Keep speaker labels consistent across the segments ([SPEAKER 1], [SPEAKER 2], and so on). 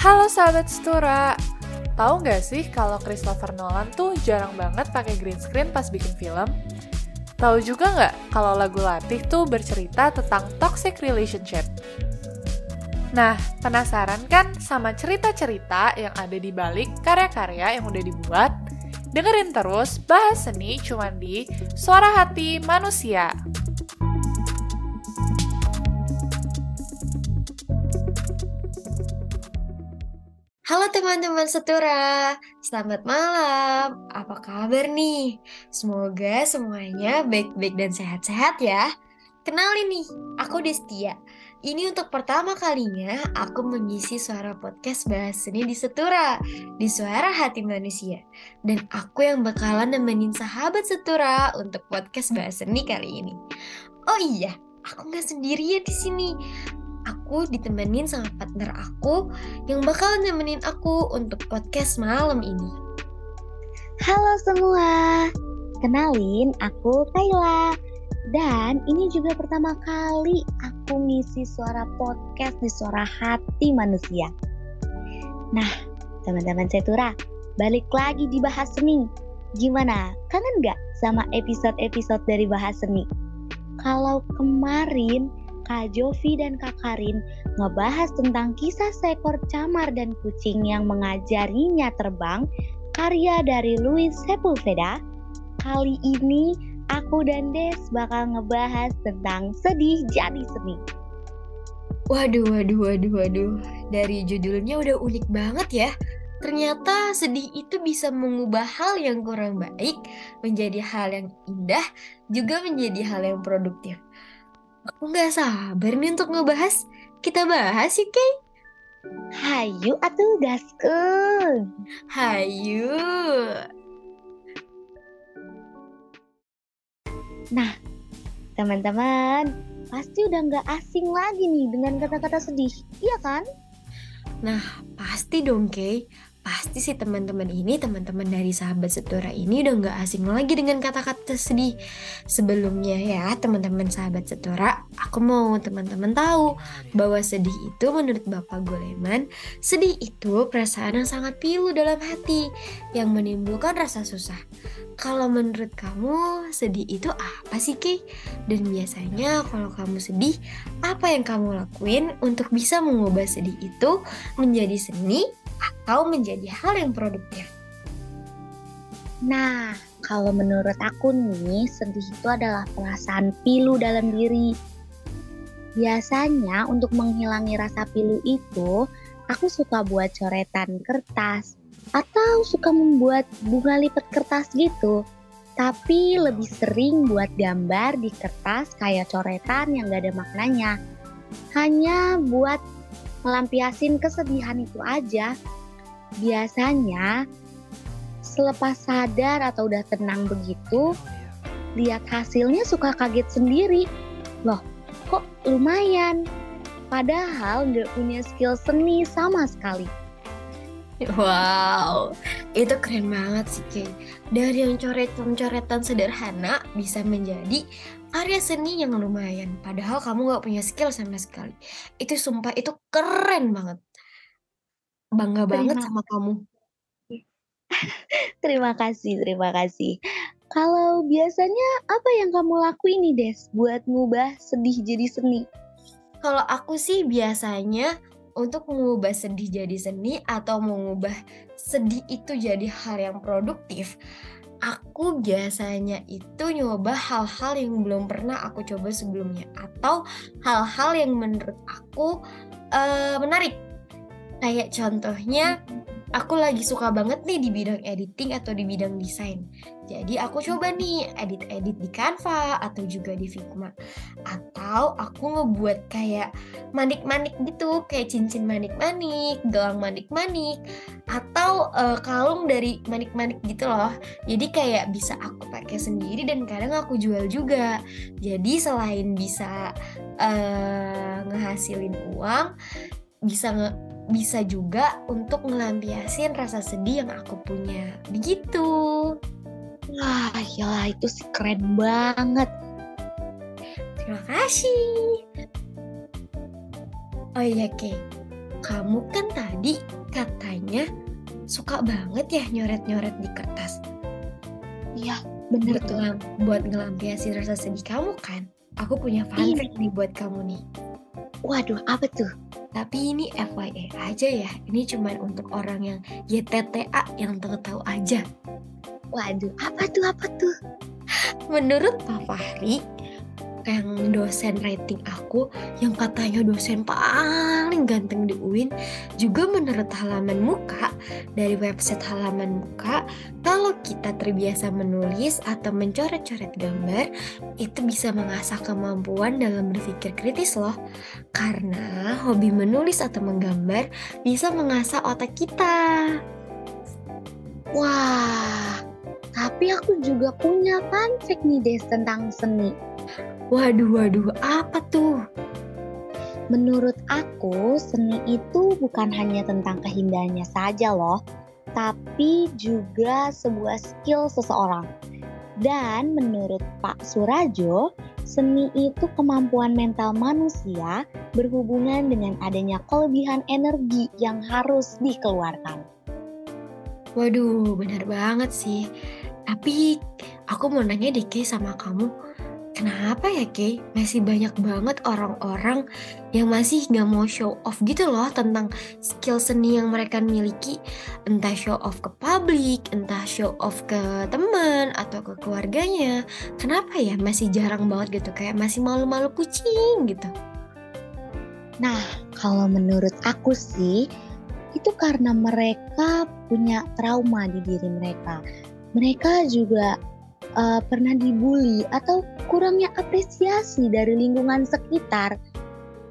[SPEAKER 1] Halo sahabat Setura, tahu nggak sih kalau Christopher Nolan tuh jarang banget pakai green screen pas bikin film? Tahu juga nggak kalau lagu Latih tuh bercerita tentang toxic relationship? Nah, penasaran kan sama cerita-cerita yang ada di balik karya-karya yang udah dibuat? Dengerin terus bahas seni cuman di Suara Hati Manusia.
[SPEAKER 2] Halo teman-teman setura, selamat malam. Apa kabar nih? Semoga semuanya baik-baik dan sehat-sehat ya. Kenalin nih, aku Destia. Ini untuk pertama kalinya aku mengisi suara podcast bahas seni di Setura, di Suara Hati Manusia. Dan aku yang bakalan nemenin sahabat Setura untuk podcast bahas seni kali ini. Oh iya, aku nggak sendirian di sini aku ditemenin sama partner aku yang bakal nemenin aku untuk podcast malam ini.
[SPEAKER 3] Halo semua, kenalin aku Kayla. Dan ini juga pertama kali aku ngisi suara podcast di suara hati manusia. Nah, teman-teman Setura, balik lagi di Bahas Seni. Gimana? Kangen gak sama episode-episode dari Bahas Seni? Kalau kemarin Kak Jovi dan Kak Karin ngebahas tentang kisah seekor camar dan kucing yang mengajarinya terbang, karya dari Louis Sepulveda. Kali ini aku dan Des bakal ngebahas tentang sedih jadi seni.
[SPEAKER 2] Waduh, waduh, waduh, waduh. Dari judulnya udah unik banget ya. Ternyata sedih itu bisa mengubah hal yang kurang baik menjadi hal yang indah, juga menjadi hal yang produktif. Aku nggak sabar nih untuk ngebahas. Kita bahas yuk, Kay.
[SPEAKER 3] Hayu atuh gaskun.
[SPEAKER 2] Hayu.
[SPEAKER 3] Nah, teman-teman, pasti udah nggak asing lagi nih dengan kata-kata sedih, iya kan?
[SPEAKER 2] Nah, pasti dong, Kay. Pasti sih teman-teman ini, teman-teman dari sahabat setura ini udah nggak asing lagi dengan kata-kata sedih. Sebelumnya ya, teman-teman sahabat setura, aku mau teman-teman tahu bahwa sedih itu menurut Bapak Goleman, sedih itu perasaan yang sangat pilu dalam hati yang menimbulkan rasa susah. Kalau menurut kamu, sedih itu apa sih, Ki? Dan biasanya kalau kamu sedih, apa yang kamu lakuin untuk bisa mengubah sedih itu menjadi seni atau menjadi hal yang produktif?
[SPEAKER 3] Nah, kalau menurut aku nih, sedih itu adalah perasaan pilu dalam diri. Biasanya untuk menghilangi rasa pilu itu, aku suka buat coretan kertas atau suka membuat bunga lipat kertas gitu. Tapi lebih sering buat gambar di kertas kayak coretan yang gak ada maknanya. Hanya buat melampiasin kesedihan itu aja. Biasanya selepas sadar atau udah tenang begitu, lihat hasilnya suka kaget sendiri. Loh, kok lumayan? Padahal nggak punya skill seni sama sekali.
[SPEAKER 2] Wow, itu keren banget sih Kay. Dari yang coretan-coretan sederhana bisa menjadi karya seni yang lumayan. Padahal kamu gak punya skill sama sekali. Itu sumpah, itu keren banget. Bangga terima banget sama kamu.
[SPEAKER 3] terima kasih, terima kasih. Kalau biasanya apa yang kamu lakuin nih Des buat ngubah sedih jadi seni?
[SPEAKER 2] Kalau aku sih biasanya untuk mengubah sedih jadi seni atau mengubah sedih itu jadi hal yang produktif, aku biasanya itu nyoba hal-hal yang belum pernah aku coba sebelumnya atau hal-hal yang menurut aku uh, menarik. Kayak contohnya aku lagi suka banget nih di bidang editing atau di bidang desain. Jadi aku coba nih edit-edit di Canva atau juga di Figma. Atau aku ngebuat kayak manik-manik gitu, kayak cincin manik-manik, gelang manik-manik, atau uh, kalung dari manik-manik gitu loh. Jadi kayak bisa aku pakai sendiri dan kadang aku jual juga. Jadi selain bisa uh, ngehasilin uang, bisa nge bisa juga untuk ngelampiasin rasa sedih yang aku punya. Begitu.
[SPEAKER 3] Wah, ya itu sih keren banget.
[SPEAKER 2] Terima kasih. Oh iya, Kay. kamu kan tadi katanya suka banget ya nyoret-nyoret di kertas.
[SPEAKER 3] Iya, bener
[SPEAKER 2] Buat,
[SPEAKER 3] tuh.
[SPEAKER 2] ngelam- buat ngelampiasin rasa sedih kamu kan. Aku punya fun
[SPEAKER 3] Iya.
[SPEAKER 2] nih buat kamu nih.
[SPEAKER 3] Waduh, apa tuh?
[SPEAKER 2] Tapi ini FYI aja ya. Ini cuman untuk orang yang YTTA yang tahu-tahu aja.
[SPEAKER 3] Waduh, apa tuh? Apa tuh?
[SPEAKER 2] Menurut Pak Fahri, yang dosen rating aku, yang katanya dosen paling ganteng di UIN, juga menurut halaman muka, dari website halaman muka, kita terbiasa menulis atau mencoret-coret gambar, itu bisa mengasah kemampuan dalam berpikir kritis loh. Karena hobi menulis atau menggambar bisa mengasah otak kita.
[SPEAKER 3] Wah, tapi aku juga punya fun fact nih Des tentang seni.
[SPEAKER 2] Waduh, waduh, apa tuh?
[SPEAKER 3] Menurut aku, seni itu bukan hanya tentang keindahannya saja loh, tapi juga sebuah skill seseorang. Dan menurut Pak Surajo, seni itu kemampuan mental manusia berhubungan dengan adanya kelebihan energi yang harus dikeluarkan.
[SPEAKER 2] Waduh, benar banget sih. Tapi aku mau nanya deh sama kamu. Kenapa ya Kay? Masih banyak banget orang-orang yang masih nggak mau show off gitu loh tentang skill seni yang mereka miliki. Entah show off ke publik, entah show off ke teman atau ke keluarganya. Kenapa ya masih jarang banget gitu? Kayak masih malu-malu kucing gitu.
[SPEAKER 3] Kalau menurut aku sih, itu karena mereka punya trauma di diri mereka. Mereka juga uh, pernah dibully atau kurangnya apresiasi dari lingkungan sekitar.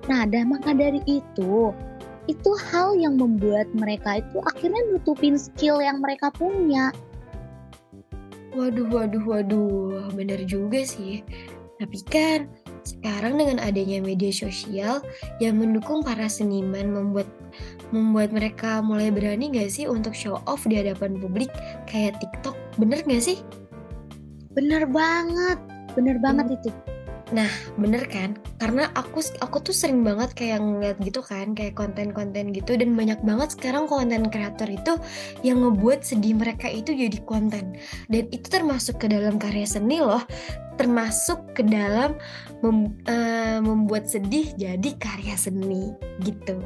[SPEAKER 3] Nah, dan maka dari itu, itu hal yang membuat mereka itu akhirnya nutupin skill yang mereka punya.
[SPEAKER 2] Waduh, waduh, waduh, bener juga sih. Tapi kan sekarang dengan adanya media sosial yang mendukung para seniman membuat membuat mereka mulai berani gak sih untuk show off di hadapan publik kayak TikTok, bener gak sih?
[SPEAKER 3] Bener banget, bener banget itu.
[SPEAKER 2] Bener kan? Karena aku aku tuh sering banget kayak ngeliat gitu kan, kayak konten-konten gitu dan banyak banget sekarang konten kreator itu yang ngebuat sedih mereka itu jadi konten. Dan itu termasuk ke dalam karya seni loh, termasuk ke dalam mem- eh, membuat sedih jadi karya seni gitu.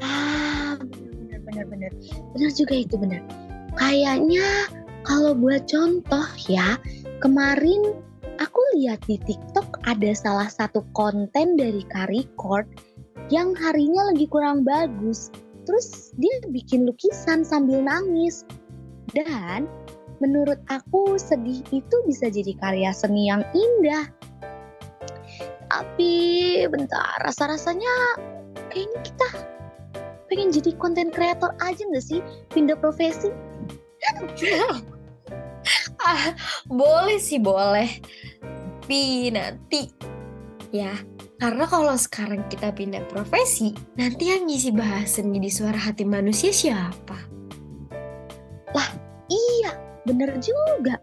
[SPEAKER 3] Ah, bener bener bener bener juga itu bener. Kayaknya kalau buat contoh ya, kemarin aku lihat di TikTok ada salah satu konten dari Record yang harinya lagi kurang bagus. Terus dia bikin lukisan sambil nangis. Dan menurut aku sedih itu bisa jadi karya seni yang indah. Tapi bentar, rasa-rasanya kayaknya kita pengen jadi konten kreator aja nggak sih pindah profesi
[SPEAKER 2] ah, boleh sih boleh. Tapi nanti ya, karena kalau sekarang kita pindah profesi, nanti yang ngisi bahasan di suara hati manusia siapa?
[SPEAKER 3] iya bener juga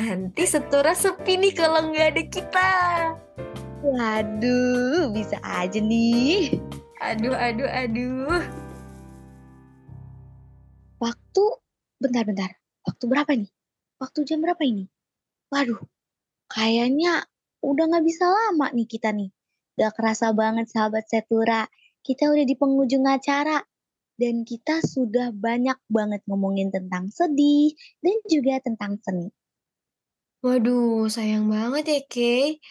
[SPEAKER 2] Nanti setura sepi nih kalau nggak ada kita.
[SPEAKER 3] waduh bisa aja nih
[SPEAKER 2] Aduh, aduh, aduh.
[SPEAKER 3] waktu bentar-bentar waktu berapa nih waktu jam berapa ini waduh kayaknya udah nggak bisa lama nih kita nih gak kerasa banget sahabat Setura kita udah di penghujung acara dan kita sudah banyak banget ngomongin tentang sedih dan juga tentang seni
[SPEAKER 2] Waduh, sayang banget ya, Kay.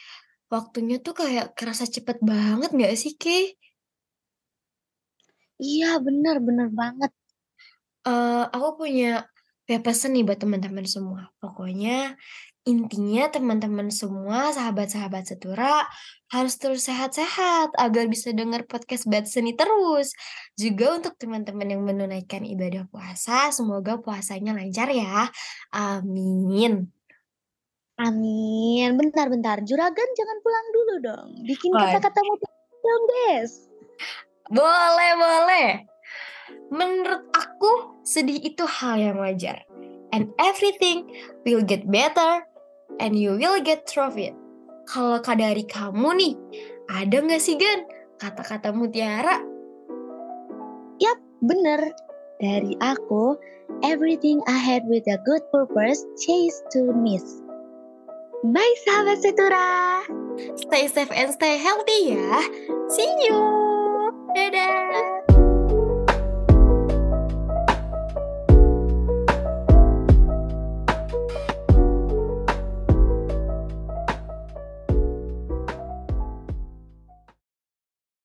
[SPEAKER 2] Waktunya tuh kayak kerasa cepet banget nggak sih, Kay?
[SPEAKER 3] Iya bener-bener banget.
[SPEAKER 2] Eh, aku punya kayak pesan nih buat teman-teman semua. Pokoknya intinya teman-teman semua, sahabat-sahabat setura harus terus sehat-sehat agar bisa dengar podcast Bat Seni terus. Juga untuk teman-teman yang menunaikan ibadah puasa, semoga puasanya lancar ya. Amin.
[SPEAKER 3] Amin. Bentar-bentar, Juragan jangan pulang dulu dong. Bikin kata-kata motivasi dong, Des.
[SPEAKER 2] Boleh, boleh. Menurut aku, sedih itu hal yang wajar. And everything will get better and you will get through it. Kalau dari kamu nih, ada nggak sih Gan kata-kata mutiara?
[SPEAKER 3] Yap, bener. Dari aku, everything I had with a good purpose chase to miss. Bye sahabat Setura.
[SPEAKER 2] Stay safe and stay healthy ya. See you. Dadah.